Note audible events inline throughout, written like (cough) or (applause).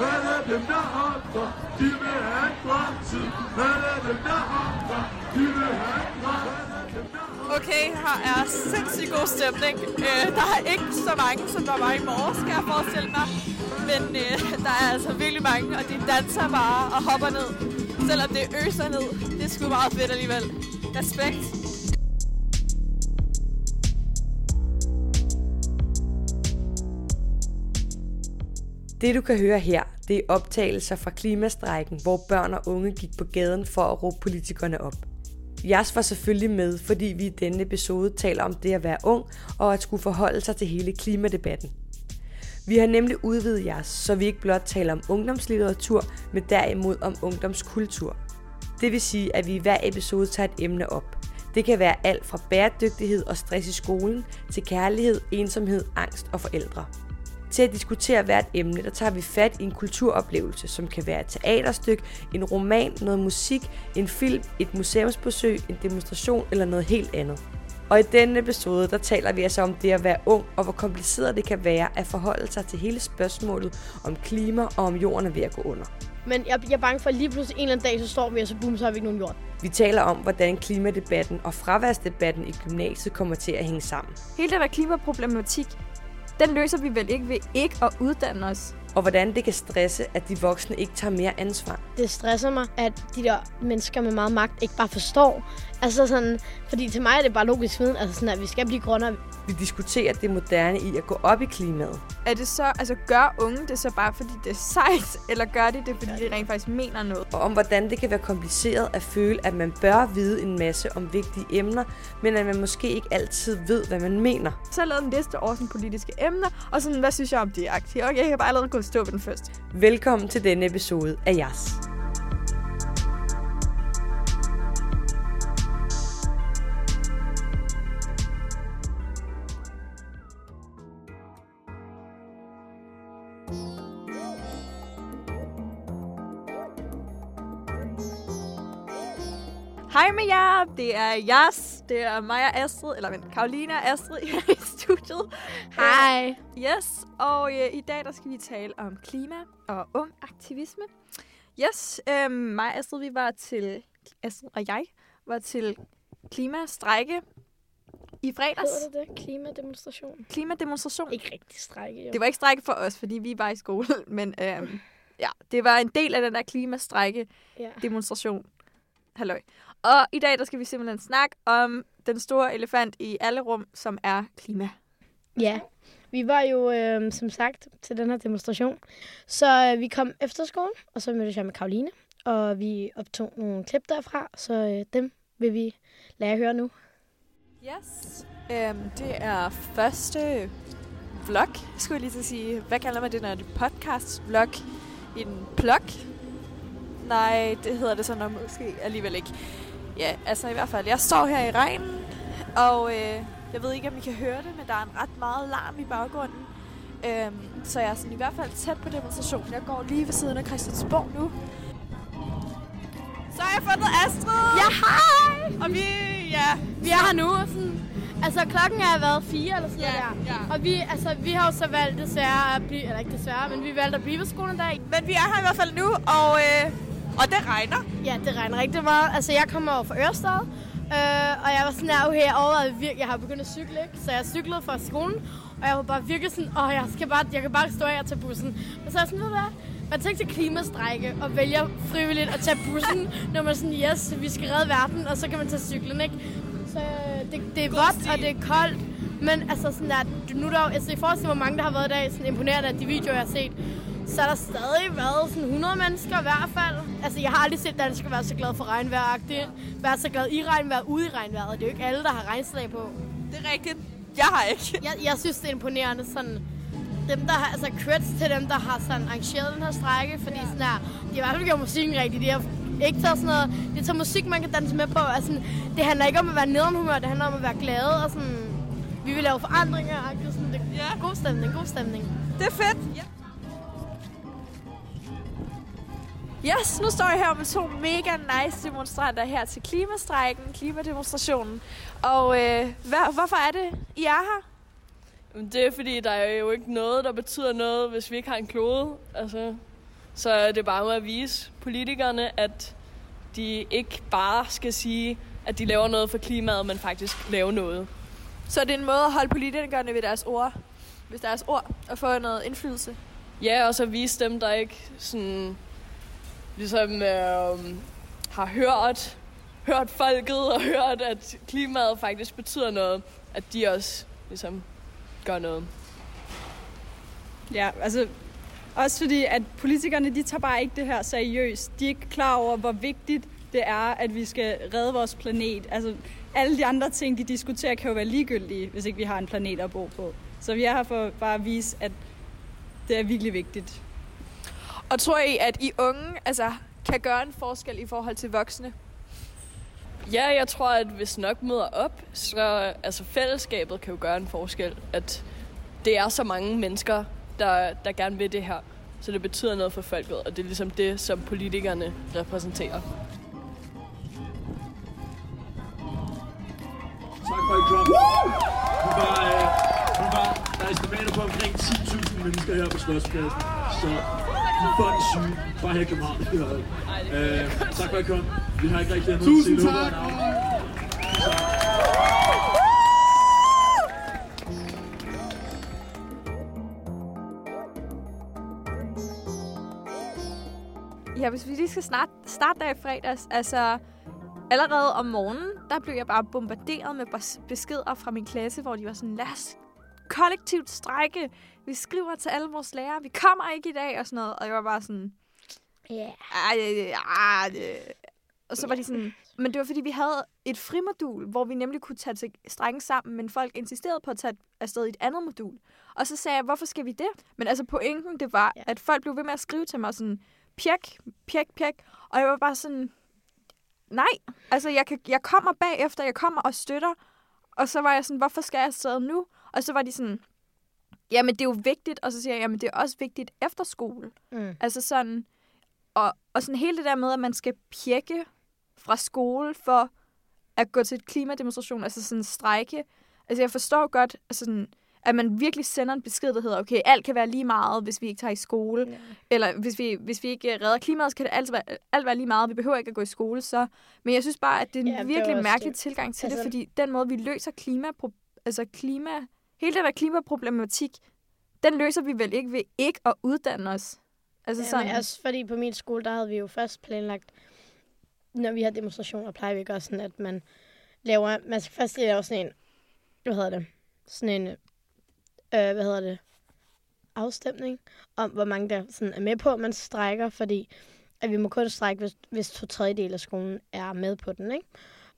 Alle dem, der hopper, de vil have en fremtid. Alle dem, der hopper, de vil have en fremtid. Okay, her er sindssygt god stemning. Øh, der er ikke så mange, som der var i morges, skal jeg forestille mig. Men øh, der er altså virkelig mange, og de danser bare og hopper ned. Selvom det øser ned. Det er sgu meget fedt alligevel. Respekt. Det du kan høre her, det er optagelser fra klimastrækken, hvor børn og unge gik på gaden for at råbe politikerne op. Jas var selvfølgelig med, fordi vi i denne episode taler om det at være ung og at skulle forholde sig til hele klimadebatten. Vi har nemlig udvidet jeres, så vi ikke blot taler om ungdomslitteratur, men derimod om ungdomskultur. Det vil sige, at vi i hver episode tager et emne op. Det kan være alt fra bæredygtighed og stress i skolen til kærlighed, ensomhed, angst og forældre. Til at diskutere hvert emne, der tager vi fat i en kulturoplevelse, som kan være et teaterstykke, en roman, noget musik, en film, et museumsbesøg, en demonstration eller noget helt andet. Og i denne episode, der taler vi altså om det at være ung, og hvor kompliceret det kan være at forholde sig til hele spørgsmålet om klima og om jorden er ved at gå under. Men jeg, jeg er bange for, at lige pludselig en eller anden dag, så står vi, og så boom, så har vi ikke nogen jord. Vi taler om, hvordan klimadebatten og fraværsdebatten i gymnasiet kommer til at hænge sammen. Hele den der klimaproblematik, den løser vi vel ikke ved ikke at uddanne os. Og hvordan det kan stresse, at de voksne ikke tager mere ansvar. Det stresser mig, at de der mennesker med meget magt ikke bare forstår. Altså sådan, fordi til mig er det bare logisk viden, altså sådan, at vi skal blive grønnere. Vi diskuterer det moderne i at gå op i klimaet. Er det så, altså gør unge det så bare fordi det er sejt, eller gør de det fordi de rent faktisk mener noget? Og om hvordan det kan være kompliceret at føle, at man bør vide en masse om vigtige emner, men at man måske ikke altid ved, hvad man mener. Så har jeg lavet en liste over sådan politiske emner, og sådan, hvad synes jeg om det aktivt? Okay, jeg kan bare allerede gå stå ved den første. Velkommen til denne episode af Jas. Hej med jer, det er Jas, det er mig og Astrid, eller vent, Karoline og Astrid her i studiet. Hej. Yes, og øh, i dag der skal vi tale om klima og ung aktivisme. Yes, øh, mig og Astrid, vi var til, Astrid og jeg var til klimastrække i fredags. Hedder det det? Klimademonstration? Klimademonstration. Ikke rigtig strække, jo. Det var ikke strække for os, fordi vi var i skole, (laughs) men øh, ja, det var en del af den der klimastrække Ja. demonstration. Halløj. Og i dag der skal vi simpelthen snakke om den store elefant i alle rum, som er klima. Ja, vi var jo øh, som sagt til den her demonstration. Så øh, vi kom efter skole, og så mødtes jeg med Karoline, og vi optog nogle klip derfra, så øh, dem vil vi lade jer høre nu. Yes. Øhm, det er første vlog, skulle jeg lige til at sige. Hvad kalder man det, når det er podcast vlog? En plug? Nej, det hedder det så nok måske alligevel ikke. Ja, altså i hvert fald, jeg står her i regnen, og øh, jeg ved ikke, om I kan høre det, men der er en ret meget larm i baggrunden. Øhm, så jeg er sådan i hvert fald tæt på demonstrationen. Jeg går lige ved siden af Christiansborg nu. Så har jeg fundet Astrid! Ja, hej! Og vi, ja, Vi er her nu. og Sådan, altså, klokken er været fire eller sådan Ja, der. ja. Og vi, altså, vi har jo så valgt desværre at blive, eller ikke desværre, men vi valgte at blive ved skolen i dag. Men vi er her i hvert fald nu, og, øh, og det regner. Ja, det regner rigtig meget. Altså, jeg kommer over fra Ørestad, øh, og jeg var sådan der, okay, jeg overvejede virkelig, jeg har begyndt at cykle, ikke? Så jeg cyklede fra skolen, og jeg var bare virkelig sådan, åh, jeg, skal bare, jeg kan bare stå her og tage bussen. Men så er jeg sådan, ved du hvad? Man tænker til klimastrække og vælger frivilligt at tage bussen, (laughs) når man er sådan, yes, vi skal redde verden, og så kan man tage cyklen, ikke? Så øh, det, det er vådt, og det er koldt, men altså sådan der, nu er der altså i forhold til, hvor mange der har været i dag, sådan imponerende af de videoer, jeg har set, så er der stadig været sådan 100 mennesker i hvert fald. Altså, jeg har aldrig set danskere være så glade for regnvejr Være så glad i regnvejr, ude i regnvejret. Det er jo ikke alle, der har regnslag på. Det er rigtigt. Jeg har ikke. Jeg, jeg synes, det er imponerende sådan... Dem, der har, altså creds til dem, der har sådan arrangeret den her strække, fordi sådan der, de har i hvert fald gjort musikken rigtigt. De har ikke taget sådan noget, de tager musik, man kan danse med på. Altså, det handler ikke om at være nederhumør, det handler om at være glade og sådan, vi vil lave forandringer. agtigt, Sådan, det, Ja. God stemning, god stemning. Det er fedt. Ja. Yes, nu står jeg her med to mega nice demonstranter her til klimastrækken, klimademonstrationen. Og øh, hvad, hvorfor er det, I er her? Men det er fordi, der er jo ikke noget, der betyder noget, hvis vi ikke har en klode. Altså, Så er det bare med at vise politikerne, at de ikke bare skal sige, at de laver noget for klimaet, men faktisk laver noget. Så det er en måde at holde politikerne ved deres ord, hvis deres ord, og få noget indflydelse. Ja, og så vise dem, der ikke sådan, ligesom øh, har hørt, hørt folket og (laughs) hørt, at klimaet faktisk betyder noget, at de også ligesom gør noget. Ja, altså også fordi, at politikerne, de tager bare ikke det her seriøst. De er ikke klar over, hvor vigtigt det er, at vi skal redde vores planet. Altså, alle de andre ting, de diskuterer, kan jo være ligegyldige, hvis ikke vi har en planet at bo på. Så vi er her for bare at vise, at det er virkelig vigtigt. Og tror I, at I unge altså, kan gøre en forskel i forhold til voksne? Ja, jeg tror, at hvis nok møder op, så altså fællesskabet kan jo gøre en forskel. At det er så mange mennesker, der, der gerne vil det her. Så det betyder noget for folket, og det er ligesom det, som politikerne repræsenterer. Tak for, I kom. Hun var, øh, hun var, der er estimater på omkring 10.000 mennesker her på Slotspladsen. Så fucking syge. Bare her i København. øh, tak for, at I kom. Vi har ikke rigtig andet Tusind sige. tak. Ja, hvis vi lige skal snart starte der i fredags, altså allerede om morgenen, der blev jeg bare bombarderet med bes- beskeder fra min klasse, hvor de var sådan, lad os kollektivt strække. Vi skriver til alle vores lærere, vi kommer ikke i dag og sådan noget. Og jeg var bare sådan, Ja. ej, ej, ej. Og så var de sådan, men det var fordi, vi havde et frimodul, hvor vi nemlig kunne tage til strækken sammen, men folk insisterede på at tage afsted i et andet modul. Og så sagde jeg, hvorfor skal vi det? Men altså pointen, det var, Ja. at folk blev ved med at skrive til mig sådan, pjek, pjek, pjek. Og jeg var bare sådan, nej, altså jeg, kan, jeg kommer bagefter, jeg kommer og støtter. Og så var jeg sådan, hvorfor skal jeg afsted nu? Og så var de sådan, jamen det er jo vigtigt. Og så siger jeg, jamen det er også vigtigt efter skole. Mm. Altså sådan, og, og sådan hele det der med, at man skal pjekke fra skole for at gå til et klimademonstration, altså sådan strejke. Altså jeg forstår godt, altså sådan, at man virkelig sender en besked, der hedder, okay, alt kan være lige meget, hvis vi ikke tager i skole. Ja. Eller hvis vi, hvis vi ikke redder klimaet, så kan det alt være, alt være lige meget. Vi behøver ikke at gå i skole. Så. Men jeg synes bare, at det er en Ja, virkelig mærkelig det. tilgang til Altså- det, fordi den måde, vi løser klima, altså klima, hele den der klimaproblematik, den løser vi vel ikke ved ikke at uddanne os. Altså Ja, sådan, også fordi på min skole, der havde vi jo først planlagt, når vi har demonstrationer, plejer vi at gøre sådan, at man laver, man skal først lave sådan en, hvad hedder det, sådan en, øh, hvad hedder det, afstemning om, hvor mange der sådan er med på, at man strækker, fordi at vi må kun strække, hvis, hvis to tredjedel af skolen er med på den, ikke?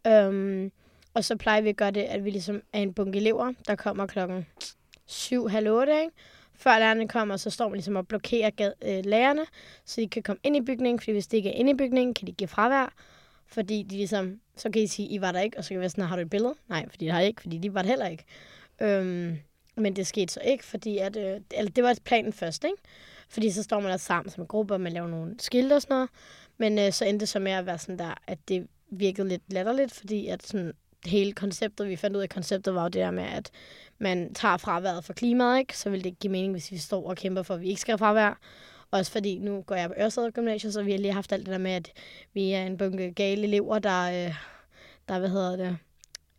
Øhm, og så plejer vi at gøre det, at vi ligesom er en bunke elever, der kommer klokken 7, halv 8, ikke? Før lærerne kommer, så står man ligesom og blokerer gad, øh, lærerne, så de kan komme ind i bygningen, fordi hvis de ikke er inde i bygningen, kan de give fravær. Fordi de ligesom, så kan I sige, I var der ikke, og så kan vi være sådan, har du et billede? Nej, fordi det har jeg ikke, fordi de var der heller ikke. Øhm, men det skete så ikke, fordi at, øh, eller det var planen først, ikke? Fordi så står man der sammen som en gruppe, og man laver nogle skilte og sådan noget. Men øh, så endte det så med at være sådan der, at det virkede lidt latterligt, fordi at sådan, hele konceptet, vi fandt ud af konceptet, var jo det der med, at man tager fraværet for klimaet, ikke? så vil det ikke give mening, hvis vi står og kæmper for, at vi ikke skal have fravær. Også fordi, nu går jeg på Ørsted Gymnasium, så vi har lige haft alt det der med, at vi er en bunke gale elever, der, øh, der hvad hedder det,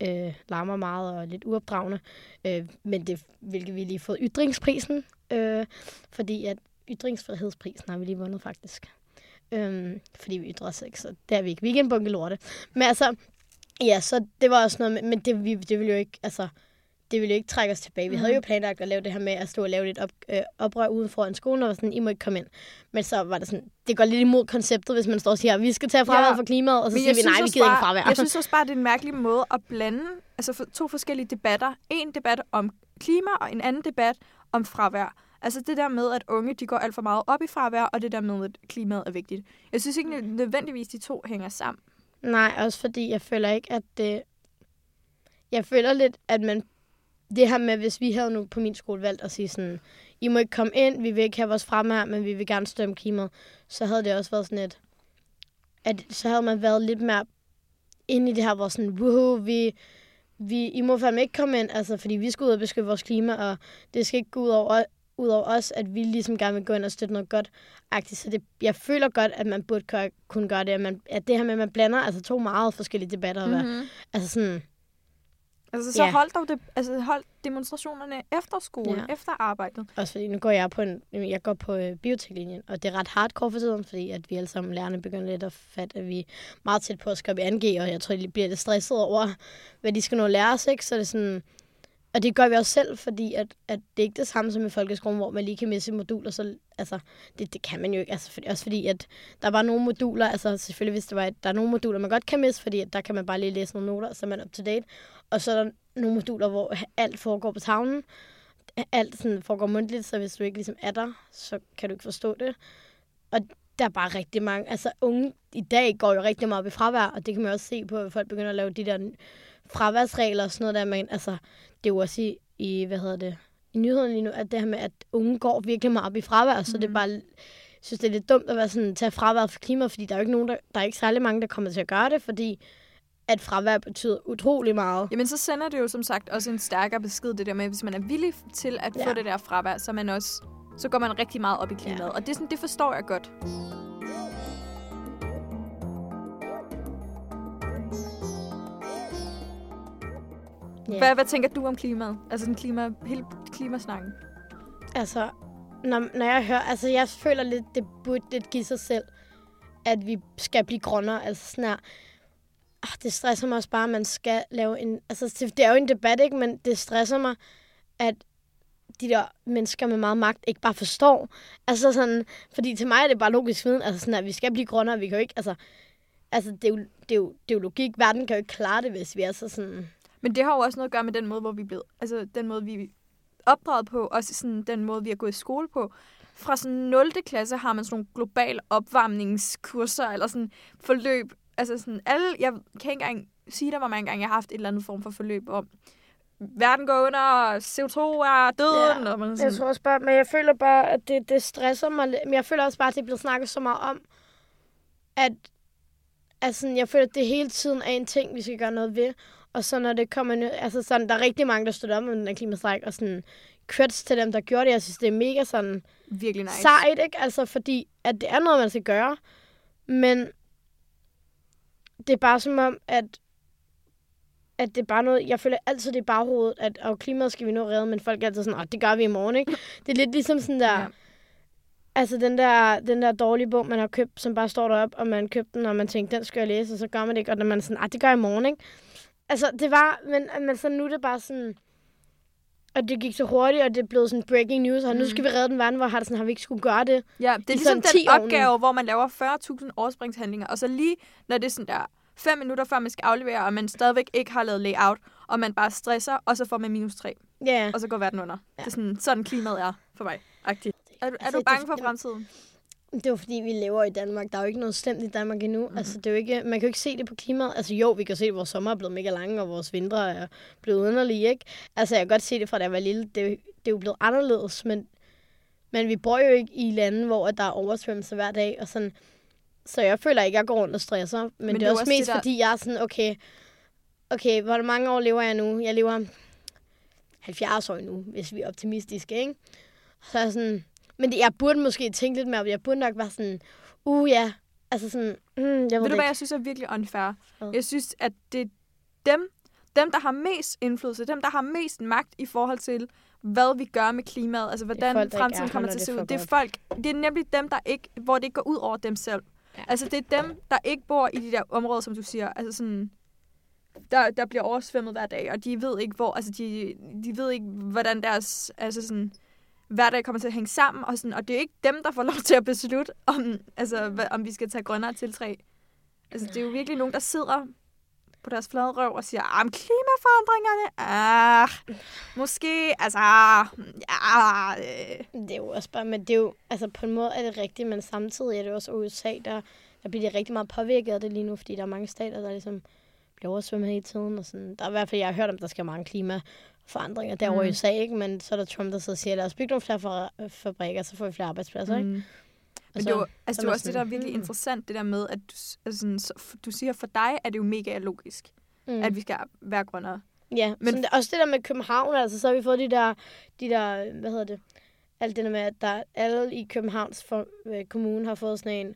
øh, larmer meget og er lidt uopdragende. Øh, men det, hvilket vi lige har fået ytringsprisen, øh, fordi at ytringsfrihedsprisen har vi lige vundet faktisk. Øhm, fordi vi ytrer os ikke, så det er vi ikke. Vi er ikke en bunke lorte. Men altså, ja, så det var også noget, med, men det, vi, det ville jo ikke, altså, det ville jo ikke trække os tilbage. Vi havde jo planlagt at lave det her med at stå og lave lidt op, øh, oprør uden foran skolen, og var sådan, I må ikke komme ind. Men så var det sådan, det går lidt imod konceptet, hvis man står og siger, vi skal tage fraværet Ja. for klimaet, og så siger vi, nej, vi gider ikke bare- fravær. Jeg synes også bare, det er en mærkelig måde at blande altså for to forskellige debatter. En debat om klima, og en anden debat om fravær. Altså det der med, at unge de går alt for meget op i fravær, og det der med, at klimaet er vigtigt. Jeg synes ikke nødvendigvis, de to hænger sammen. Nej, også fordi jeg føler ikke, at det... Jeg føler lidt, at man... Det her med, hvis vi havde nu på min skole valgt at sige sådan, I må ikke komme ind, vi vil ikke have vores fremher, men vi vil gerne støtte klimaet, så havde det også været sådan et... At, så havde man været lidt mere inde i det her, hvor sådan, woohoo, vi, vi, I må fandme ikke komme ind, altså, fordi vi skal ud og beskytte vores klima, og det skal ikke gå ud over, udover os, at vi ligesom gerne vil gå ind og støtte noget godt. -agtigt. Så det, jeg føler godt, at man burde gøre, kunne gøre det. At, man, at det her med, at man blander altså to meget forskellige debatter. Mm-hmm. Mhm. Altså sådan, Altså, så Ja. hold dog det, altså, hold demonstrationerne efter skole, Ja. efter arbejdet. også fordi nu går jeg på en, jeg går på øh, bioteklinjen, og det er ret hardcore for tiden, fordi at vi alle sammen lærerne begynder lidt at fatte, at vi er meget tæt på at i 2G, og jeg tror, de bliver lidt stresset over, hvad de skal nå at lære os, ikke? Så det er sådan, og det gør vi også selv, fordi at, at det er ikke det samme som i folkeskolen, hvor man lige kan misse moduler, så altså, det, det kan man jo ikke, altså, for, også fordi, at der var nogle moduler, altså selvfølgelig hvis det var, der er nogle moduler, man godt kan misse, fordi at der kan man bare lige læse nogle noter, så er man up to date, og så er der nogle moduler, hvor alt foregår på tavlen, alt sådan foregår mundtligt, så hvis du ikke ligesom er der, så kan du ikke forstå det. Og der er bare rigtig mange, altså unge i dag går jo rigtig meget op i fravær, og det kan man også se på, at folk begynder at lave de der fraværsregler og sådan noget der, men altså, det er jo også i, i hvad hedder det, i nyhederne lige nu, at det her med, at unge går virkelig meget op i fravær, mm. så det er bare, jeg synes, det er lidt dumt at være sådan, tage fravær for klimaet, fordi der er jo ikke nogen, der, der er ikke særlig mange, der kommer til at gøre det, fordi at fravær betyder utrolig meget. Jamen, så sender det jo som sagt også en stærkere besked, det der med, hvis man er villig til at ja. få det der fravær, så, man også, så går man rigtig meget op i klimaet. Ja. Og det, sådan, det forstår jeg godt. Ja. Hvad, hvad tænker du om klimaet? Altså den klima, hele klimasnakken. Altså, når, når jeg hører, altså jeg føler lidt, det burde lidt give sig selv, at vi skal blive grønnere. Altså sådan her, ah, det stresser mig også bare, at man skal lave en, altså det, det er jo en debat, ikke? Men det stresser mig, at de der mennesker med meget magt ikke bare forstår. Altså sådan, fordi til mig er det bare logisk viden, altså sådan, at vi skal blive grønnere, vi kan jo ikke, altså, altså det, er jo, det, er jo, det er jo logik, verden kan jo ikke klare det, hvis vi er så sådan, Men det har jo også noget at gøre med den måde, hvor vi blevet, altså den måde, vi opdraget på, også sådan den måde, vi har gået i skole på. Fra sådan 0. klasse har man sådan nogle global opvarmningskurser, eller sådan forløb. Altså sådan alle, jeg kan ikke engang sige dig, hvor mange gange jeg har haft et eller andet form for forløb om, verden går under, og CO2 er døden, Ja, og man er Jeg sådan, tror også bare, men jeg føler bare, at det, det stresser mig lidt. Men jeg føler også bare, at det er blevet snakket så meget om, at altså, jeg føler, at det hele tiden er en ting, vi skal gøre noget ved. Og så når det kommer altså sådan, der er rigtig mange, der støtter op om den her klimastræk, og sådan, creds til dem, der gjorde det. Jeg synes, det er mega sådan virkelig nice. sejt, ikke? Altså, fordi at det er noget, man skal gøre. Men det er bare som om, at at det er bare noget, jeg føler altid, det baghovedet, at og klimaet skal vi nå redde, men folk er altid sådan, det gør vi i morgen, ikke? (laughs) Det er lidt ligesom sådan der, Ja. altså den der, den der dårlige bog, man har købt, som bare står deroppe, og man købte den, og man tænkte, den skal jeg læse, og så gør man det ikke, og når man er sådan, det gør jeg i morgen, ikke? Altså, det var, men, men så nu er det bare sådan, og det gik så hurtigt, og det blevet sådan breaking news, og nu skal vi redde den verden, hvor har, det sådan, har vi ikke skulle gøre det. Ja, det er ligesom sådan den 10 år nu. opgave, hvor man laver 40.000 overspringshandlinger, og så lige, når det er sådan der, fem minutter før man skal aflevere, og man stadigvæk ikke har lavet layout, og man bare stresser, og så får man minus 3, Ja, og så går verden under. Ja. Det er sådan, sådan klimaet er for mig. Agtigt. Er, du- er Altså, du bange det- for fremtiden? Det er jo fordi, vi lever i Danmark. Der er jo ikke noget slemt i Danmark endnu. Mm-hmm. Altså, det er jo ikke, man kan jo ikke se det på klimaet. Altså jo, vi kan se, at vores sommer er blevet mega lange, og vores vintre er blevet underlige, ikke? Altså, jeg kan godt se det fra, da jeg var lille. Det, er jo- det er jo blevet anderledes, men, men vi bor jo ikke i lande, hvor der er oversvømmelser hver dag, og sådan. Så jeg føler ikke, at jeg går rundt og stresser. Men, men det er også, mest, det der- fordi jeg er sådan, okay, okay, hvor mange år lever jeg nu? Jeg lever 70 år nu, hvis vi er optimistiske, ikke? Så er jeg sådan, men det, jeg burde måske tænke lidt mere, jeg burde nok være sådan, uh ja, altså sådan, mm, jeg ved, Ved du, hvad jeg synes er virkelig unfair? Hvad? Jeg synes, at det er dem, dem, der har mest indflydelse, dem, der har mest magt i forhold til, hvad vi gør med klimaet, altså hvordan folk, fremtiden kommer til at se ud. Det er folk, det er nemlig dem, der ikke, hvor det ikke går ud over dem selv. Ja. Altså, det er dem, der ikke bor i de der områder, som du siger. Altså sådan, der, der bliver oversvømmet hver dag, og de ved ikke, hvor, altså de, de ved ikke, hvordan deres, altså sådan, hverdag kommer til at hænge sammen, og, sådan, og det er ikke dem, der får (laughs) lov til at beslutte, om, altså, om vi skal tage grønnere træ. Altså, det er jo virkelig nogen, der sidder på deres flade røv og siger, ah, klimaforandringerne, ah, måske, altså, ja, øh. Det er jo også bare, men det er jo, altså på en måde er det rigtigt, men samtidig er det også USA, der, der bliver de rigtig meget påvirket af det lige nu, fordi der er mange stater, der ligesom bliver oversvømmet hele tiden, og sådan. Der er i hvert fald, jeg har hørt om, der skal mange klima klimaforandringer derovre Mm. i USA, ikke? Men så er der Trump, der sidder og siger, lad os bygge nogle flere fa- fabrikker, så får vi flere arbejdspladser, ikke? Mm. Men så- det jo, altså, så det man også det, der er virkelig hmm. interessant, det der med, at du, altså, sådan, så du siger, for dig er det jo mega logisk, Mm. at vi skal være grønnere. Ja, Men- sådan, også det der med København, altså så har vi fået de der, de der hvad hedder det, alt det der med, at der alle i Københavns for, øh, kommune har fået sådan en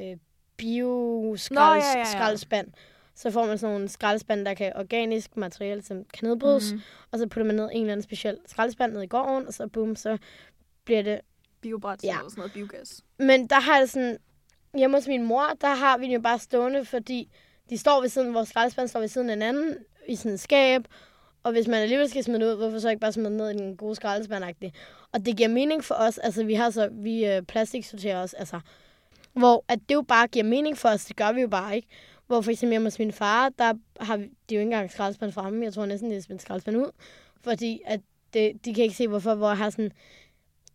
øh, bioskrald, ja, ja, ja. Så får man sådan nogle skraldespand, der kan organisk materiale, som kan nedbrydes. Mhm. Og så putter man ned en eller anden speciel skraldespand ned i gården, og så bum, så bliver det... Biobræt Ja. eller sådan noget biogas. Men der har det sådan... Hjemme hos min mor, der har vi den jo bare stående, fordi de står ved siden, vores skraldespand står ved siden af hinanden i sådan et skab. Og hvis man alligevel skal smide det ud, hvorfor så ikke bare smide det ned i den gode skraldespand -agtig? Og det giver mening for os. Altså, vi har så... Vi øh, plastiksorterer os, altså... Hvor at det jo bare giver mening for os, det gør vi jo bare ikke. Hvor for eksempel hjemme hos min far, der har de jo ikke engang skraldespand fremme. Jeg tror næsten, det er smidt skraldespand ud. Fordi at det, de kan ikke se, hvorfor, hvor jeg har sådan...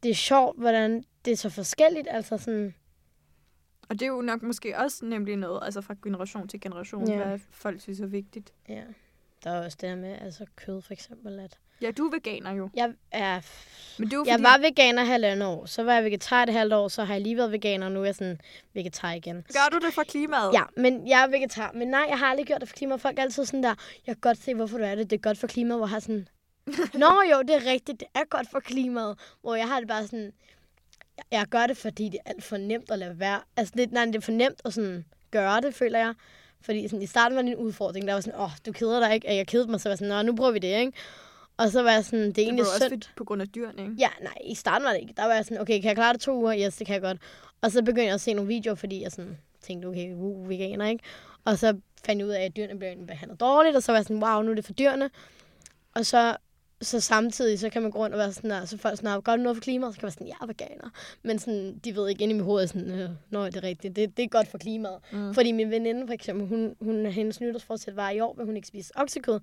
Det er sjovt, hvordan det er så forskelligt. Altså sådan... Og det er jo nok måske også nemlig noget, altså fra generation til generation, ja. hvad folk synes er vigtigt. Ja. Der er også det her med altså kød, for eksempel. At Ja, du er veganer jo. jeg er... Men det er jo Jeg fordi, var veganer halvandet år, så var jeg vegetar et halvt år, så har jeg lige været veganer, og nu er jeg sådan vegetar igen. gør du det for klimaet? Ja, men jeg er vegetar. Men nej, jeg har aldrig gjort det for klimaet. Folk er altid sådan der, jeg kan godt se, hvorfor du er det. Det er godt for klimaet, hvor jeg har sådan... (laughs) Nå jo, det er rigtigt. Det er godt for klimaet. Hvor jeg har det bare sådan... jeg- gør det, fordi det er alt for nemt at lade være. Altså, det, nej, det er for nemt at sådan gøre det, føler jeg. Fordi sådan, i starten var det en udfordring. Der var sådan, åh, oh, du keder dig ikke. Jeg kedede mig, så var sådan, nå, nu prøver vi det, ikke? Og så var jeg sådan, det er det egentlig var også synd. på grund af dyrene, ikke? Ja, nej, i starten var det ikke. Der var jeg sådan, okay, kan jeg klare det to uger? Yes, det kan jeg godt. Og så begyndte jeg at se nogle videoer, fordi jeg sådan tænkte, okay, uh, veganer, ikke? Og så fandt jeg ud af, at dyrene blev egentlig behandlet dårligt, og så var jeg sådan, wow, nu er det for dyrene. Og så, så samtidig, så kan man gå rundt og være sådan, der, så folk sådan, gør du noget for klimaet? Så kan man sådan, jeg er veganer. Men sådan, de ved ikke inde i mit hoved, sådan, øh, nå, det er rigtigt, det, det er godt for klimaet. Mm. Fordi min veninde, for eksempel, hun, hun hendes nytårsforsæt var i år, vil hun ikke spise oksekød,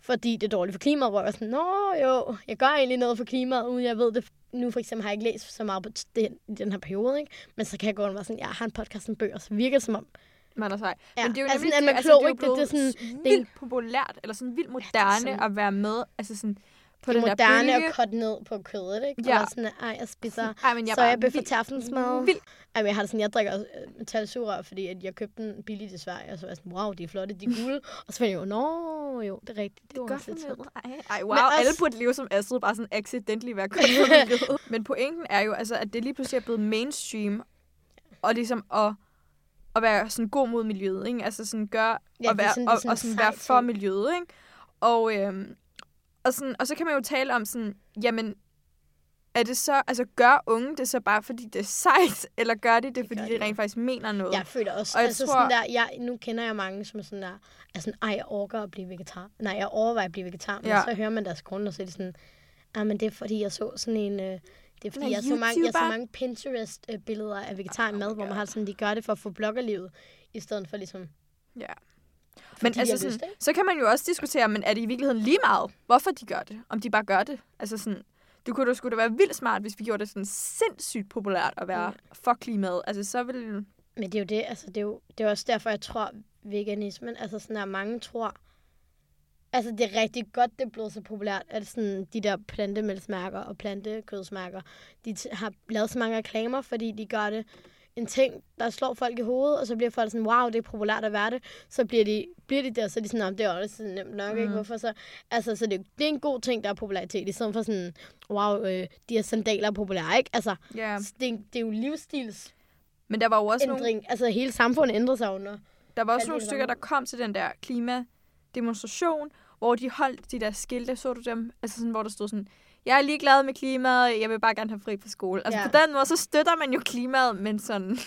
fordi det er dårligt for klimaet, hvor jeg var sådan, nå jo, jeg gør egentlig noget for klimaet, uden jeg ved det. Nu for eksempel har jeg ikke læst så meget på den, i den her periode, ikke? men så kan jeg gå og være sådan, jeg har en podcast om bøger, så virker det som om, Man er sej. Ja, Men det er jo altså, nemlig er man altså, klog, det er jo ikke? Det- det er sådan- vildt populært, eller sådan vildt moderne sådan- at være med, altså sådan på det den er der moderne bølge. at korte ned på kødet, ikke? Ja. Og sådan, ej, jeg spiser Ej, men jeg så bare jeg bøffer vildt- til aftensmad. Ej, men jeg har det sådan, jeg drikker øh, metalsugerør, fordi at jeg købte den billigt i Sverige, og så var jeg sådan, wow, de er flotte, de er gule. (laughs) og så fandt jeg jo, nå, jo, det er rigtigt. Det, var Godt også for lidt. Ej, ej, wow, Men også- alle burde leve som Astrid, bare sådan accidentally være for miljøet. (laughs) Men pointen er jo, altså, at det lige pludselig er blevet mainstream, og ligesom at, at være sådan god mod miljøet, ikke? Altså sådan gøre, Ja, og, det være, sådan- det og, sådan og sådan være for miljøet, ikke? Og, øhm, og, sådan, og så kan man jo tale om sådan, jamen, er det så, altså gør unge det så bare, fordi det er sejt, eller gør de det, fordi gør de de. rent faktisk mener noget? Jeg føler også, Og jeg altså tror- sådan der, jeg, nu kender jeg mange, som er sådan der, er sådan, ej, jeg overgår at blive vegetar. Nej, jeg overvejer at blive vegetar, men Ja. så hører man deres grund, og så er det sådan, ah, men det er fordi, jeg så sådan en, øh, det er fordi, Nå, jeg så, mange, jeg så mange Pinterest-billeder af vegetarmad, hvor man har sådan, de gør det for at få bloggerlivet, i stedet for ligesom, Ja. Men altså sådan, ikke? så kan man jo også diskutere, men er det i virkeligheden lige meget, hvorfor de gør det? Om de bare gør det? Altså sådan, det kunne da skulle da være vildt smart, hvis vi gjorde det sådan sindssygt populært at være Ja. for klimaet. Altså så vil... Men det er jo det, altså det er jo det er også derfor, jeg tror, veganismen, altså sådan at mange tror, altså det er rigtig godt, det er blevet så populært, at sådan de der plantemælsmærker og plantekødsmærker, de har lavet så mange reklamer, fordi de gør det en ting, der slår folk i hovedet, og så bliver folk sådan, wow, det er populært at være det. Så bliver de, bliver de der, så er de sådan, "Nå, det er også nemt nok, mm. ikke? Hvorfor så? Altså, så det, er jo- det er en god ting, der er popularitet, i stedet for sådan, wow, øh, de her sandaler er populære, ikke? Altså, Ja. det, er- det er jo livsstils Men der var jo også nogle, ændring. Altså, hele samfundet ændrer sig under. der var også nogle stykker, der der kom til den der klimademonstration, hvor de holdt de der skilte, så du dem? Altså sådan, hvor der stod sådan, jeg er ligeglad med klimaet, jeg vil bare gerne have fri fra skole. Altså Ja. på den måde, så støtter man jo klimaet, men sådan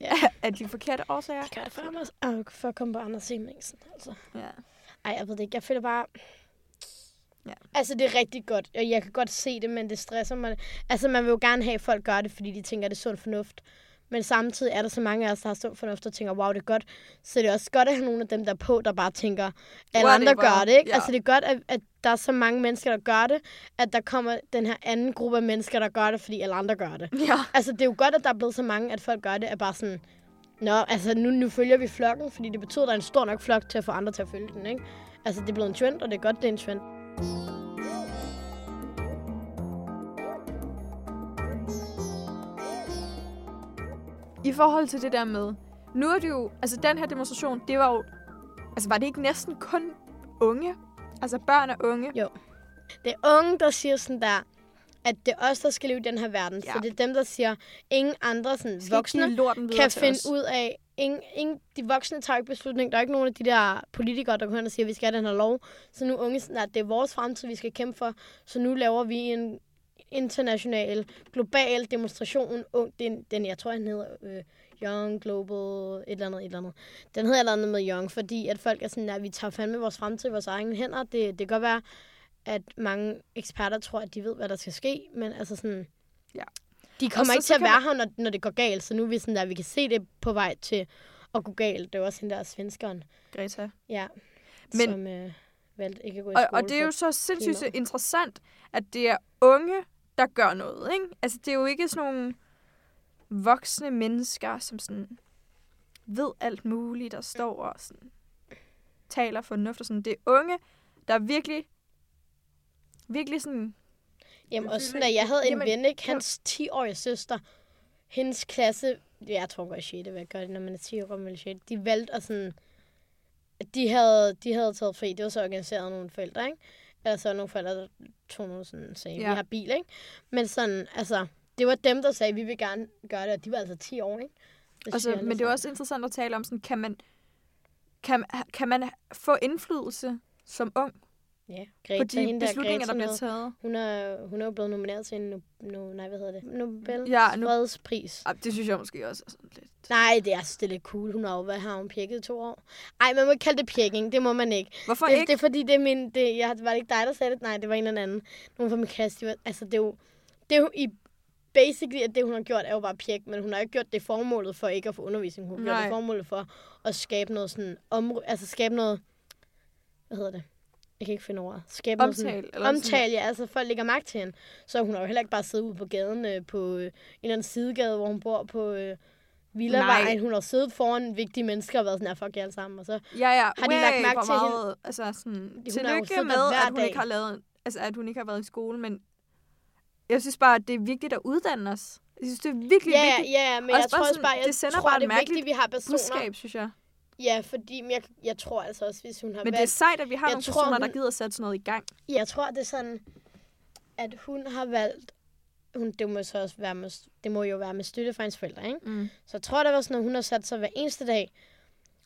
Ja. af (laughs) de forkerte årsager. Gør det for, Anders, for at komme på Anders Hemmingsen, altså. Ja. Ej, jeg ved det ikke. Jeg føler bare... Ja. Altså, det er rigtig godt, og jeg kan godt se det, men det stresser mig. Altså, man vil jo gerne have, at folk gør det, fordi de tænker, at det er sund fornuft. Men samtidig er der så mange af os, der har sund fornuft og tænker, wow, det er godt. Så det er også godt at have nogle af dem, der er på, der bare tænker, alle andre Whatever. gør det, ikke? Ja. Altså, det er godt, at, at der er så mange mennesker, der gør det, at der kommer den her anden gruppe af mennesker, der gør det, fordi alle andre gør det. Ja. Altså, det er jo godt, at der er blevet så mange, at folk gør det, er bare sådan, Nå, altså nu, nu følger vi flokken, fordi det betyder, at der er en stor nok flok til at få andre til at følge den, ikke? Altså, det er blevet en trend, og det er godt, det er en trend. I forhold til det der med, nu er det jo, altså den her demonstration, det var jo, altså var det ikke næsten kun unge? Altså børn og unge? Jo. Det er unge, der siger sådan der, at det er os, der skal leve i den her verden. Ja. Så det er dem, der siger, ingen andre sådan, Skal voksne kan finde os. ud af... Ingen, ingen, de voksne tager ikke beslutning. Der er ikke nogen af de der politikere, der går hen og siger, at vi skal have den her lov. Så nu unge, sådan, at det er vores fremtid, vi skal kæmpe for. Så nu laver vi en international, global demonstration. Ung, den, den jeg tror, han hedder øh, Young Global, et eller andet, et eller andet. Den hedder et eller andet med Young, fordi at folk er sådan, at vi tager fandme vores fremtid i vores egne hænder. Det, det kan godt være, at mange eksperter tror, at de ved, hvad der skal ske, men altså sådan... Ja. De kommer så- ikke til at være her, når, når det går galt, så nu er vi sådan der, vi kan se det på vej til at gå galt. Det var også hende der svenskeren, Greta. ja, Men- som øh, valgte ikke at gå i Og, skole. og det er jo så sindssygt klimaet. interessant, at det er unge, der gør noget, ikke? Altså, det er jo ikke sådan nogle voksne mennesker, som sådan ved alt muligt, der står og sådan taler fornuft og sådan. Det er unge, der virkelig, virkelig sådan... Jamen også sådan, at jeg havde en Jamen, ven, ikke? Hans 10-årige søster, hendes klasse, jeg tror godt i 6. hvad gør det, når man er 10 år gammel i 6. De valgte at sådan, de havde, de havde taget fri, det var så organiseret nogle forældre, ikke? Eller så nogle forældre, sådan, sagde, Ja. vi har bil, ikke? Men sådan, altså, det var dem, der sagde, vi vil gerne gøre det, og de var altså 10 år, ikke? Det Altså, men det er også interessant at tale om, sådan, kan man, kan, kan man få indflydelse som ung Ja, på Greta, de hende der beslutninger, Greta der bliver taget? Hun er, hun er jo blevet nomineret til en, no, nej, hvad hedder det? Nobel Ja, nu- fredspris. Ah, det synes jeg måske også er sådan lidt... Nej, det er, det er lidt cool. Hun har jo været har hun pjekket to år. Ej, man må ikke kalde det pjekking. Det må man ikke. Hvorfor det, ikke? det er fordi, det er min... Det, jeg, var det ikke dig, der sagde det? Nej, det var en eller anden. Nogen fra min klasse. De var, altså, det er jo... Det er jo i basically, at det, hun har gjort, er jo bare pjek, men hun har ikke gjort det formålet for ikke at få undervisning. Hun har gjort det formålet for at skabe noget sådan... Om, altså, skabe noget... Hvad hedder det? Jeg kan ikke finde ordet. Skabe Omtale, Sådan, omtale, ja. Altså, folk lægger mærke til hende. Så hun har jo heller ikke bare siddet ude på gaden øh, på øh, en eller anden sidegade, hvor hun bor på... Øh, Villavejen. Hun har siddet foran vigtige mennesker og været sådan, her, fuck jer alle sammen. Og så Ja, ja. Har de lagt mærke til hende? meget, Altså, sådan, tillykke med, at hun, dag. ikke har lavet, altså, at hun ikke har været i skole, men jeg synes bare, at det er vigtigt at uddanne os. Jeg synes, det er virkelig Ja, vigtigt ja, men Også jeg tror også bare, jeg det sender tror, bare det et er vigtigt, vi har personer. budskab, synes jeg. Ja, fordi jeg, jeg tror altså også, hvis hun har Men det er valgt... sejt, at vi har Jeg nogle tror, personer, der hun- gider at sætte sådan noget i gang. Jeg tror, det er sådan, at hun har valgt... Hun, det, må så også være med, det må jo være med støtte fra hendes forældre, ikke? Mm. Så jeg tror, det var sådan, at hun har sat sig hver eneste dag,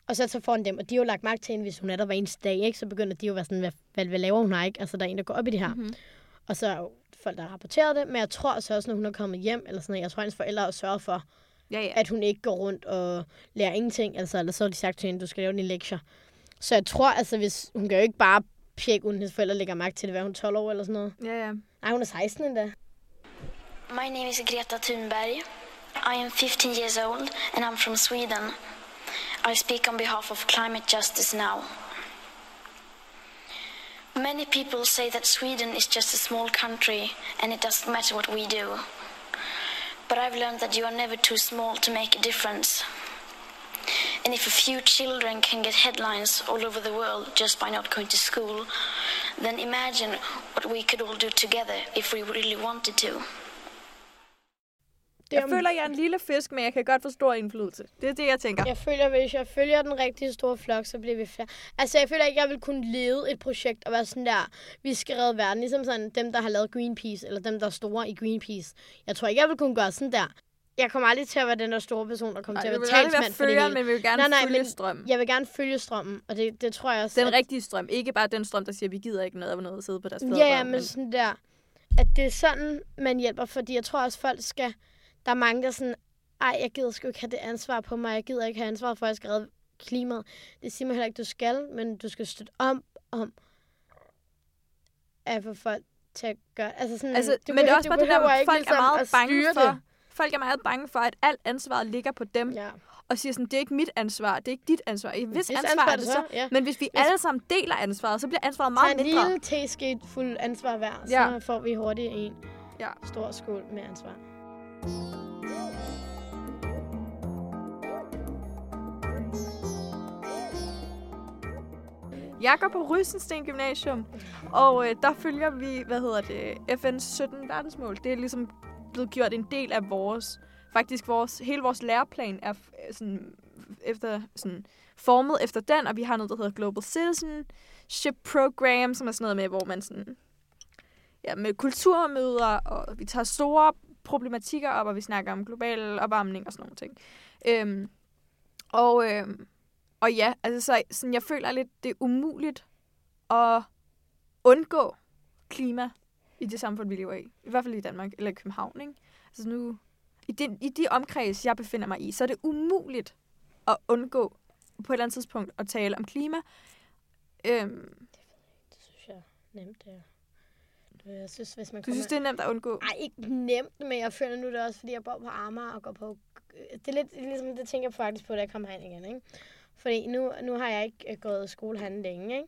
og sat sig foran dem. Og de har jo lagt mærke til hende, hvis hun er der hver eneste dag, ikke? Så begynder de jo at være sådan, hvad, hvad, hvad laver hun her, ikke? Altså, der er en, der går op i det her. Mhm. Og så er jo folk, der har rapporteret det. Men jeg tror så også, når hun er kommet hjem, eller sådan noget, jeg tror, hendes forældre har sørget for, Ja, ja. at hun ikke går rundt og lærer ingenting. Altså, eller så har de sagt til hende, du skal lave dine lektier. Så jeg tror, altså, hvis hun kan jo ikke bare pjekke, uden hendes forældre lægger mærke til det, hvad er hun 12 år eller sådan noget. ja, ja. Nej, hun er 16 endda. My name is Greta Thunberg. I am 15 years old and I'm from Sweden. I speak on behalf of climate justice now. Many people say that Sweden is just a small country and it doesn't matter what we do. But I've learned that you are never too small to make a difference. And if a few children can get headlines all over the world just by not going to school, then imagine what we could all do together if we really wanted to. Jeg er- føler, jeg er en lille fisk, men jeg kan godt få stor indflydelse. Det er det, jeg tænker. Jeg føler, hvis jeg følger den rigtige store flok, så bliver vi flere. Altså, jeg føler ikke, jeg vil kunne lede et projekt og være sådan der, vi skal redde verden. Ligesom sådan dem, der har lavet Greenpeace, eller dem, der er store i Greenpeace. Jeg tror ikke, jeg vil kunne gøre sådan der. Jeg kommer aldrig til at være den der store person, der kommer Ej, til at være aldrig være talsmand for det hele. men vi vil gerne Nej, nej, følge men strømmen. Jeg vil gerne følge strømmen, og det, det tror jeg også. Den at- rigtige strøm. Ikke bare den strøm, der siger, vi gider ikke noget af noget at sidde på deres fædre. Ja, ja, men sådan der, at det er sådan, man hjælper, fordi jeg tror også, folk skal, der er mange, der er sådan, ej, jeg gider sgu ikke have det ansvar på mig, jeg gider ikke have ansvar for, at jeg skal redde klimaet. Det siger man heller ikke, du skal, men du skal støtte om, om at få folk til at gøre, altså sådan, Altså, du men det er også bare det der, ikke folk er ligesom meget at bange for, folk er meget bange for, at alt ansvaret ligger på dem. Ja. Og siger sådan, det er ikke mit ansvar, det er ikke dit ansvar. Hvis, Hvis ansvar, ansvar er det så. ja. Men hvis vi Hvis- alle sammen deler ansvaret, så bliver ansvaret meget en mindre. lille teskate fuld ansvar hver, så Ja. får vi hurtigt en Ja. stor skål med ansvar. Jeg går på Rysensten Gymnasium, og øh, der følger vi, hvad hedder det, FN's 17 verdensmål. Det er ligesom blevet gjort en del af vores, faktisk vores, hele vores læreplan er øh, sådan, efter, sådan, formet efter den, og vi har noget, der hedder Global Citizenship Program, som er sådan noget med, hvor man sådan, ja, med kulturmøder, og vi tager store problematikker op, og vi snakker om global opvarmning og sådan nogle ting. Øhm, og, øhm, og ja, altså så, sådan, jeg føler lidt, det er umuligt at undgå klima i det samfund, vi lever i. I hvert fald i Danmark, eller i København, ikke? Altså nu, i, den, i de omkreds, jeg befinder mig i, så er det umuligt at undgå på et eller andet tidspunkt at tale om klima. Øhm, Det synes jeg nemt, det er. Du, Jeg synes, hvis man du synes, det er nemt at undgå? Ej, ikke nemt, men jeg føler nu det også, fordi jeg bor på Amager og går på... Det er lidt ligesom, det tænker jeg faktisk på, da jeg kommer herind igen, ikke? Fordi nu, nu har jeg ikke øh, gået i skole herinde længe, ikke?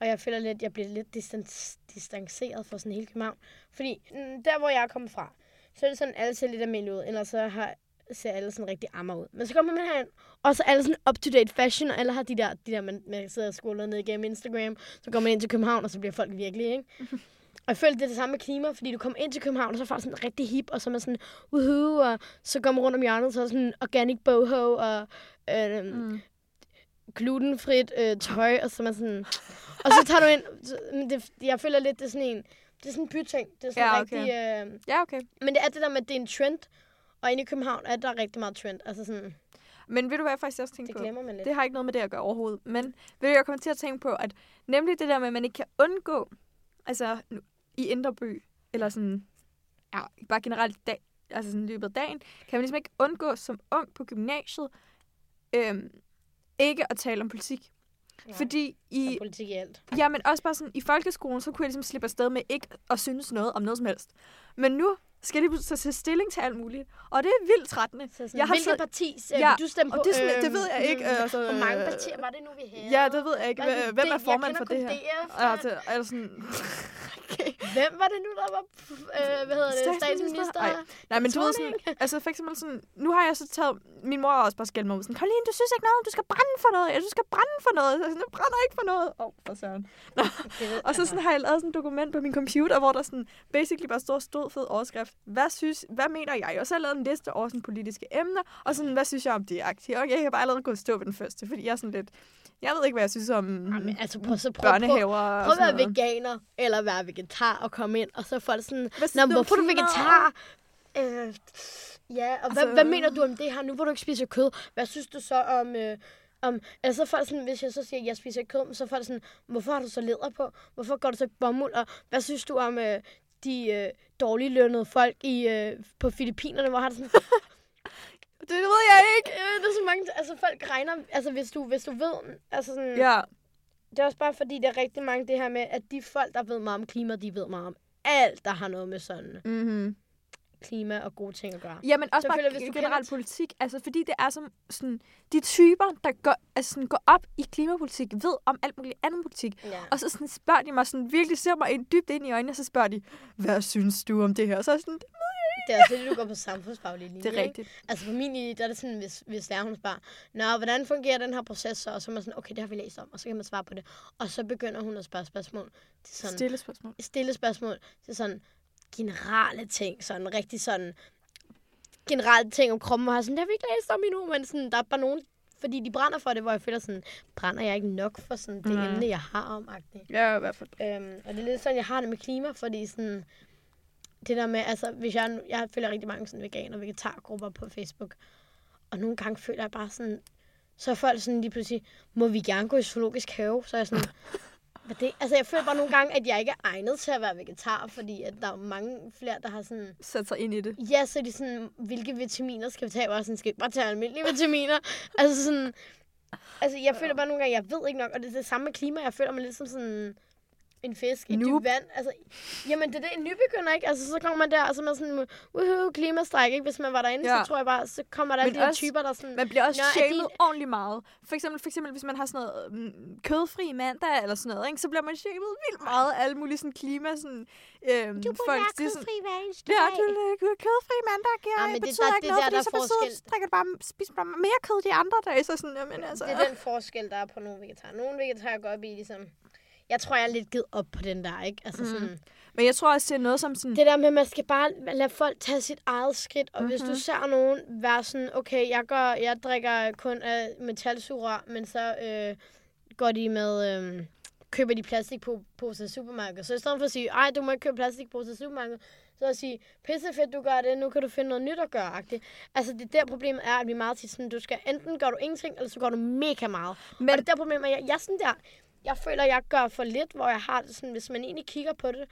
Og jeg føler lidt, jeg bliver lidt distans, distanceret fra sådan hele København. Fordi mm, der, hvor jeg er kommet fra, så er det sådan, alle ser lidt almindelige ud. Ellers så har, ser alle sådan rigtig ammer ud. Men så kommer man herind, og så er alle sådan up-to-date fashion, og alle har de der, de der man, man sidder og skoler ned igennem Instagram. Så går man ind til København, og så bliver folk virkelig, ikke? Og jeg føler, det er det samme med klima, fordi du kommer ind til København, og så er folk sådan rigtig hip, og så er man sådan, uhu, og så går man rundt om hjørnet, så er sådan organic boho, og øh, Mm. glutenfrit øh, tøj, og så er man sådan... Og så tager du ind... Så, men det, jeg føler lidt, det er sådan en... Det er sådan en byting. Det er sådan Ja, okay. rigtig... Øh, Ja, okay. men det er det der med, at det er en trend. Og inde i København er der rigtig meget trend. Altså sådan, Men ved du, hvad jeg faktisk også tænker det på? glemmer man lidt. Det har ikke noget med det at gøre overhovedet. Men ved du, jeg kommer til at tænke på, at nemlig det der med, at man ikke kan undgå, altså nu- i Indre By, eller sådan, ja, bare generelt i dag, altså sådan løbet af dagen, kan man ligesom ikke undgå som ung på gymnasiet, øhm, ikke at tale om politik. Nej. Fordi i, politik i alt. Ja, men også bare sådan, i folkeskolen, så kunne jeg ligesom slippe afsted med ikke at synes noget om noget som helst. Men nu skal jeg lige pludselig tage stilling til alt muligt. Og det er vildt trættende. Så sådan, Jeg har hvilket så- parti øh, Ja, du stemme på? og det sådan- det Øhm, ved jeg ikke, mm, altså, Hvor mange øh, partier var det nu, vi havde? Ja, det ved jeg ikke. Er det? Hvem er Det- formand for det her? DF, Altså, er sådan... (laughs) Hvem var det nu, der var øh, hvad hedder det, statsminister? Ej, nej, men du ved sådan, altså for eksempel sådan, nu har jeg så taget, min mor har også bare skældt mig ud, sådan, Karoline, du synes ikke noget, du skal brænde for noget, ja, du skal brænde for noget, så jeg sådan, jeg brænder ikke for noget. Åh, oh, for søren. Nå. (laughs) Det Og så sådan har jeg lavet sådan et dokument på min computer, hvor der sådan basically bare står stod fed overskrift. Hvad synes, hvad mener jeg? Og så har jeg lavet en liste over sådan politiske emner, og sådan, hvad synes jeg om det? Og jeg kan bare allerede gå og stå ved den første, fordi jeg er sådan lidt, jeg ved ikke, hvad jeg synes om Jamen, altså, prøv, så prøv, prøv, børnehaver og prøv at sådan være veganer, eller være vegetar og komme ind, og så er folk sådan, Hvad Nå, hvorfor er du vegetar? Øh, ja, og hvad, Altså- hvad mener du om det her, nu hvor du ikke spiser kød? Hvad synes du så om... Øh, om altså så folk sådan, hvis jeg så siger, at jeg spiser ikke kød, så er folk sådan, hvorfor har du så læder på? Hvorfor går du så ikke bomuld? Og hvad synes du om øh, de øh, dårligt lønnede folk i, øh, på Filippinerne, hvor har det sådan, (laughs) Det ved jeg ikke. øh, der er så mange, altså folk regner, altså hvis du, hvis du ved, altså sådan, Ja, det er også bare fordi, der er rigtig mange det her med, at de folk, der ved meget om klima, de ved meget om alt, der har noget med sådan mm-hmm. Klima og gode ting at gøre. Ja, men også Så bare føler hvis du generelt kender- politik. Altså, fordi det er som sådan, de typer, der går, altså, sådan, går op i klimapolitik, ved om alt muligt andet politik. Ja. Og så sådan, spørger de mig sådan, virkelig ser mig ind, dybt ind i øjnene, og så spørger de, hvad synes du om det her? Og så er sådan, Det er også det, du går på samfundsfaglig linje. (laughs) det er ikke? rigtigt. Altså på min linje, der er det sådan, hvis, hvis lærer hun spørger, Nå, hvordan fungerer den her proces så? Og så er man sådan, okay, det har vi læst om, og så kan man svare på det. Og så begynder hun at spørge spørgsmål til sådan, Stille spørgsmål. stille spørgsmål til sådan generelle ting, sådan rigtig sådan generelle ting om kroppen, og har sådan, det har vi ikke læst om endnu, men sådan, der er bare nogen, fordi de brænder for det, hvor jeg føler sådan, brænder jeg ikke nok for sådan det Mm. emne, jeg har om, agtigt. Ja, i hvert fald. Øhm, og det er lidt sådan, jeg har det med klima, fordi sådan, det der med, altså, hvis jeg, jeg følger rigtig mange sådan vegan- og vegetargrupper på Facebook, og nogle gange føler jeg bare sådan, så er folk sådan lige pludselig, må vi gerne gå i zoologisk have? Så er jeg sådan, (laughs) hvad det? Altså, jeg føler bare nogle gange, at jeg ikke er egnet til at være vegetar, fordi at der er mange flere, der har sådan, Sæt sig ind i det. ja, så er de sådan, hvilke vitaminer skal vi tage? Og sådan, skal vi bare tage almindelige vitaminer? (laughs) altså sådan, altså jeg føler bare nogle gange, jeg ved ikke nok, og det er det samme med klima, jeg føler mig lidt som sådan en fisk i Noob. dybt vand. Altså, jamen, det er det, en nybegynder, ikke? Altså, så kommer man der, og så er man sådan, woohoo, klimastræk, ikke? Hvis man var derinde, Ja. så tror jeg bare, så kommer der alle de også- typer, der sådan, Man bliver også shamed din- ordentligt meget. For eksempel, for eksempel, hvis man har sådan noget mm, kødfri mandag eller sådan noget, ikke? så bliver man shamed vildt meget af alle mulige sådan, klima. Sådan, øhm, du burde folk, være kødfri hver eneste Ja, dag. du er kødfri mandag, ja, Ja, ja men det- betyder der- ikke det noget, der, fordi der så er betyder, drikker du bare, spiser bare mere kød de andre dage, så sådan, jamen altså. Det er den forskel, der er på nogle vegetarer. Nogle vegetarer går op i, ligesom, jeg tror, jeg er lidt givet op på den der, ikke? Altså Mm. sådan, Men jeg tror også, det er noget som sådan... Det der med, at man skal bare lade folk tage sit eget skridt. Og mm-hmm. hvis du Mhm. ser nogen være sådan, okay, jeg, går, jeg drikker kun af metalsugerør, men så øh, går de med øh, køber de plastikposer i supermarkedet. Så i stedet for at sige, ej, du må ikke købe plastikposer i supermarkedet, så at sige, pisse fedt, du gør det, nu kan du finde noget nyt at gøre. -agtigt. Altså, det der problemet er, at vi meget tit sådan, du skal enten gør du ingenting, eller så gør du mega meget. Men... Og det der problem er, jeg, jeg er sådan der, jeg føler, jeg gør for lidt, hvor jeg har det sådan, hvis man egentlig kigger på det,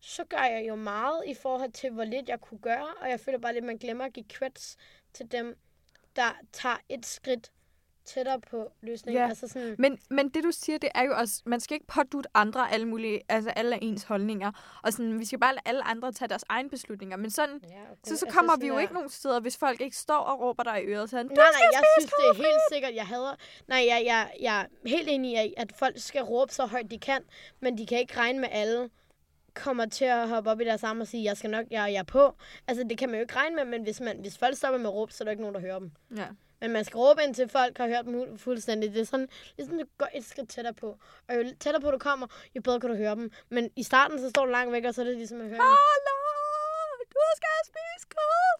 så gør jeg jo meget i forhold til, hvor lidt jeg kunne gøre, og jeg føler bare lidt, man glemmer at give creds til dem, der tager et skridt tættere på løsningen. Ja. Altså sådan, Men, men det du siger, det er jo også, man skal ikke pådute andre alle mulige, altså alle ens holdninger. Og sådan, vi skal bare lade alle andre tage deres egne beslutninger. Men sådan, ja, okay. så, så Altså kommer sådan vi jo der- ikke nogen steder, hvis folk ikke står og råber dig i øret. Sådan, Nej, nej, jeg synes, det er kød!" helt sikkert, jeg hader... Nej, jeg, jeg, jeg er helt enig i, at folk skal råbe så højt, de kan, men de kan ikke regne med alle kommer til at hoppe op i deres arme og sige, jeg skal nok, jeg, jeg er på. Altså, det kan man jo ikke regne med, men hvis, man, hvis folk stopper med at råbe, så er der ikke nogen, der hører dem. Ja. Men man skal råbe ind til folk har hørt dem fu- fuldstændig. Det er sådan, sådan, du går et skridt tættere på. Og jo tættere på du kommer, jo bedre kan du høre dem. Men i starten, så står du langt væk, og så er det ligesom at høre. Hallo, du skal spise kød!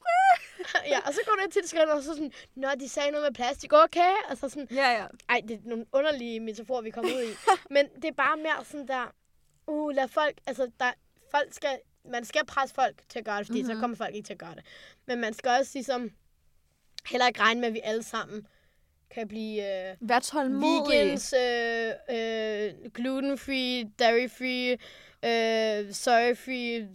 (laughs) ja, og så går du ind til det skridt, og så sådan, Nå, de sagde noget med plastik, okay? Altså sådan, Ja, ja. ej, det er nogle underlige metaforer, vi kommer ud i. (laughs) Men det er bare mere sådan der, uh, lad folk, altså, der, folk skal, man skal presse folk til at gøre det, fordi mm-hmm. så kommer folk ikke til at gøre det. Men man skal også ligesom, heller ikke regne med, at vi alle sammen kan blive øh, Vær vegans, øh, øh, gluten-free, dairy-free, øh, soy-free,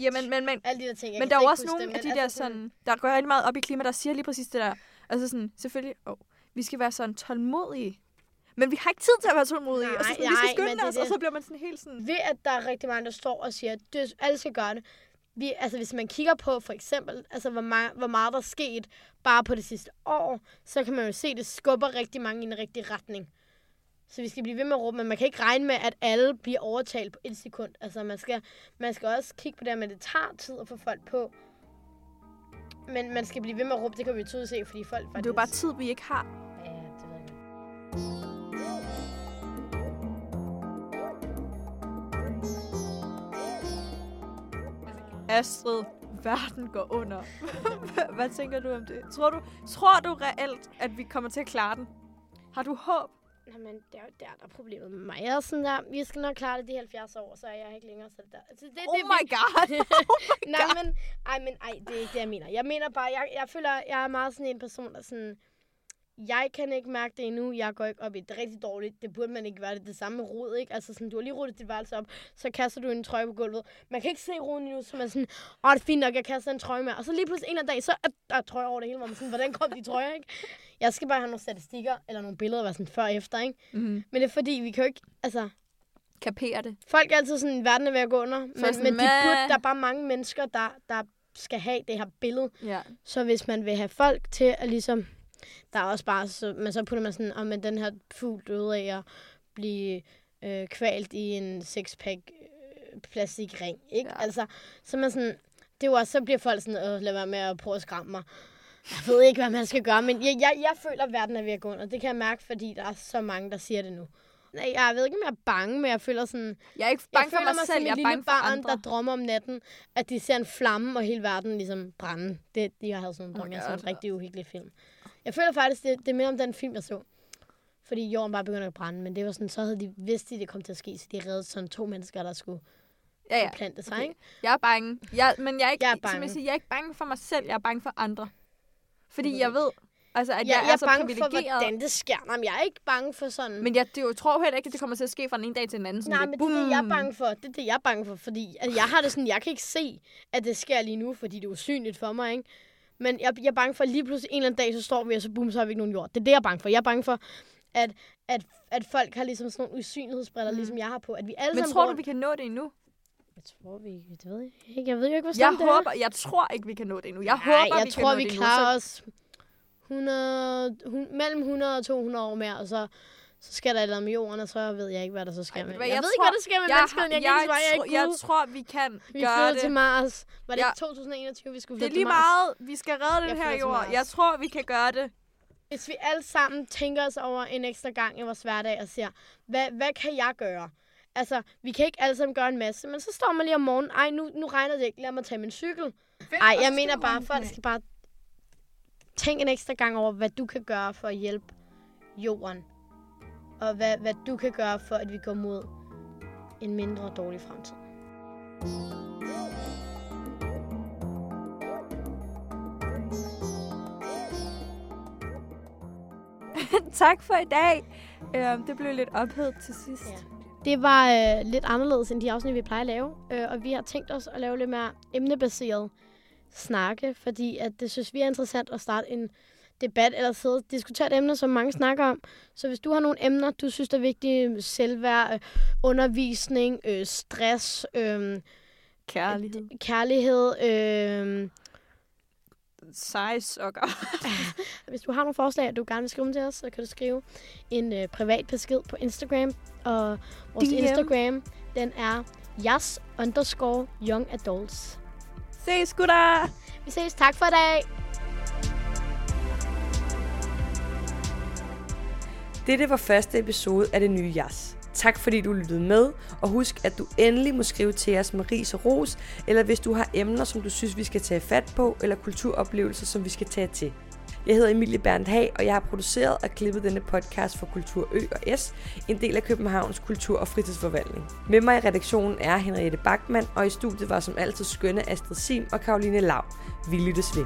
Jamen, men, men, alle de der ting. Jeg men der er også nogle af de der altså sådan, der går rigtig meget op i klima, der siger lige præcis det der. Altså sådan, selvfølgelig, åh, vi skal være sådan tålmodige. Men vi har ikke tid til at være tålmodige. Nej, og så sådan, vi nej, skal men skynde det os, og det. så bliver man sådan helt sådan... ved at der er rigtig mange, der står og siger, at det, alle skal gøre det. Vi, altså hvis man kigger på for eksempel, altså hvor, meget, hvor meget der er sket bare på det sidste år, så kan man jo se, at det skubber rigtig mange i en rigtig retning. Så vi skal blive ved med at råbe, men man kan ikke regne med, at alle bliver overtalt på et sekund. Altså man skal, man skal også kigge på det, men det tager tid at få folk på. Men man skal blive ved med at råbe, det kan vi tydeligt se, fordi folk faktisk... Det er jo bare tid, vi ikke har. Astrid, verden går under. (laughs) Hvad- tænker du om det? Tror du, tror du reelt, at vi kommer til at klare den? Har du håb? Jamen, det er der, der er problemet med mig. Jeg er sådan der, vi skal nok klare det de 70 år, så er jeg ikke længere. Det der. Altså, det, Oh det, my god! (laughs) Nej, men, ej, men ej, det er ikke det, jeg mener. Jeg mener bare, jeg, jeg føler, jeg er meget sådan en person, der sådan... Jeg kan ikke mærke det endnu. Jeg går ikke op i det. Rigtig dårligt. Det burde man ikke være det. Det samme med rod, ikke? Altså sådan, du har lige rodet dit værelse op, så kaster du en trøje på gulvet. Man kan ikke se roden endnu, så man er sådan, åh, det er fint nok, jeg kaster en trøje med. Og så lige pludselig en af dag, så er der trøjer over det hele, hvor man sådan, hvordan kom de trøjer, ikke? Jeg skal bare have nogle statistikker, eller nogle billeder, hvad sådan før og efter, ikke? Mm-hmm. Men det er fordi, vi kan jo ikke, altså, Kapere det. Folk er altid sådan, verden er ved at gå under. Men, sådan, men de burde, der er bare mange mennesker, der, der skal have det her billede. Ja. Så hvis man vil have folk til at ligesom... Der er også bare... Så, men så putter man sådan, om oh, den her fugl døde af at blive øh, kvalt i en sexpack øh, plastikring. Ikke? Ja. Altså, så man sådan... Det er jo også, så bliver folk sådan, øh, lad være med at prøve at skræmme mig. Jeg ved ikke, hvad man skal gøre, men jeg, jeg, jeg føler, at verden er ved at gå under. Det kan jeg mærke, fordi der er så mange, der siger det nu. Nej, jeg ved ikke, om jeg er bange, men jeg føler sådan... Jeg er ikke bange for mig, mig selv, jeg er bange for barn, andre. der drømmer om natten, at de ser en flamme, og hele verden ligesom brænde. Det, de har havde sådan en Oh drøm, my jeg så en rigtig uhyggelig film. Jeg føler faktisk, det, det er mere om den film, jeg så. Fordi jorden bare begynder at brænde, men det var sådan, så havde de vidst, at det kom til at ske, så de reddede sådan to mennesker, der skulle Ja, ja. plante sig, Okay. ikke? Jeg er bange. Jeg, men jeg er ikke, Jeg er Som bange. jeg, siger, jeg er ikke bange for mig selv, jeg er bange for andre. Fordi ved jeg ved, altså, at Jeg, jeg, jeg, er så er bange for, privilegeret. hvordan det sker. Nej, men jeg er ikke bange for sådan... Men jeg det, jeg tror heller ikke, at det kommer til at ske fra den ene dag til den anden. Sådan Nej, lidt, men det er det, jeg er boom. bange for. Det er det, jeg er bange for, fordi at jeg har det sådan, jeg kan ikke se, at det sker lige nu, fordi det er usynligt for mig, ikke? Men jeg, jeg er bange for, at lige pludselig en eller anden dag, så står vi, og så boom, så har vi ikke nogen jord. Det er det, jeg er bange for. Jeg er bange for, at, at, at folk har ligesom sådan nogle usynlighedsbriller, mm. ligesom jeg har på. At vi alle Men sammen tror går du, vi kan nå det endnu? Jeg tror, vi... Det ved jeg ikke. Jeg ved jo ikke, hvor Jeg det er. håber, jeg tror ikke, vi kan nå det endnu. Jeg Nej, håber, jeg vi tror, kan nå vi det klarer endnu. os 100, hun, mellem 100 og 200 år mere, og så, så sker der et med jorden, og så ved jeg ikke, hvad der så sker. Ej, med. jeg, jeg ved tror- ikke, hvad der sker med jeg, menneskeheden. Jeg, kan svare, jeg er tro- ikke jeg Gud. tror, vi kan Vi gøre det. til Mars. Var det Ja. ikke 2021, vi skulle Det er flytte lige til Mars? meget. Vi skal redde den Jeg her jord. Jeg tror, vi kan gøre det. Hvis vi alle sammen tænker os over en ekstra gang i vores hverdag og siger, hvad, hvad kan jeg gøre? Altså, vi kan ikke alle sammen gøre en masse, men så står man lige om morgenen, ej, nu, nu regner det ikke, lad mig tage min cykel. Ej, jeg mener bare, folk skal bare tænke en ekstra gang over, hvad du kan gøre for at hjælpe jorden. Og hvad, hvad du kan gøre for, at vi går mod en mindre dårlig fremtid. (laughs) tak for i dag. Øh, det blev lidt ophedet til sidst. Ja. Det var øh, lidt anderledes end de afsnit, vi plejer at lave. Øh, og vi har tænkt os at lave lidt mere emnebaseret snakke, fordi at det synes vi er interessant at starte en debat eller sidde og diskutere et emne, som mange snakker om. Så hvis du har nogle emner, du synes er vigtige, selvværd, øh, undervisning, øh, stress, øh, Kærlighed. kærlighed, øh, Seje sokker. (laughs) Hvis du har nogle forslag, og du gerne vil skrive til os, så kan du skrive en øh, privat besked på Instagram. Og vores DM. Instagram, den er jas underscore young adults. Ses, gutter! Vi ses. Tak for i dag. Dette var første episode af det nye Jas. Tak fordi du lyttede med, og husk, at du endelig må skrive til os med ris og ros, eller hvis du har emner, som du synes, vi skal tage fat på, eller kulturoplevelser, som vi skal tage til. Jeg hedder Emilie Berndt Hag, og jeg har produceret og klippet denne podcast for Kultur Ø og S, en del af Københavns Kultur- og Fritidsforvaltning. Med mig i redaktionen er Henriette Bachmann, og i studiet var som altid skønne Astrid Sim og Karoline Lav. Vi lyttes ved.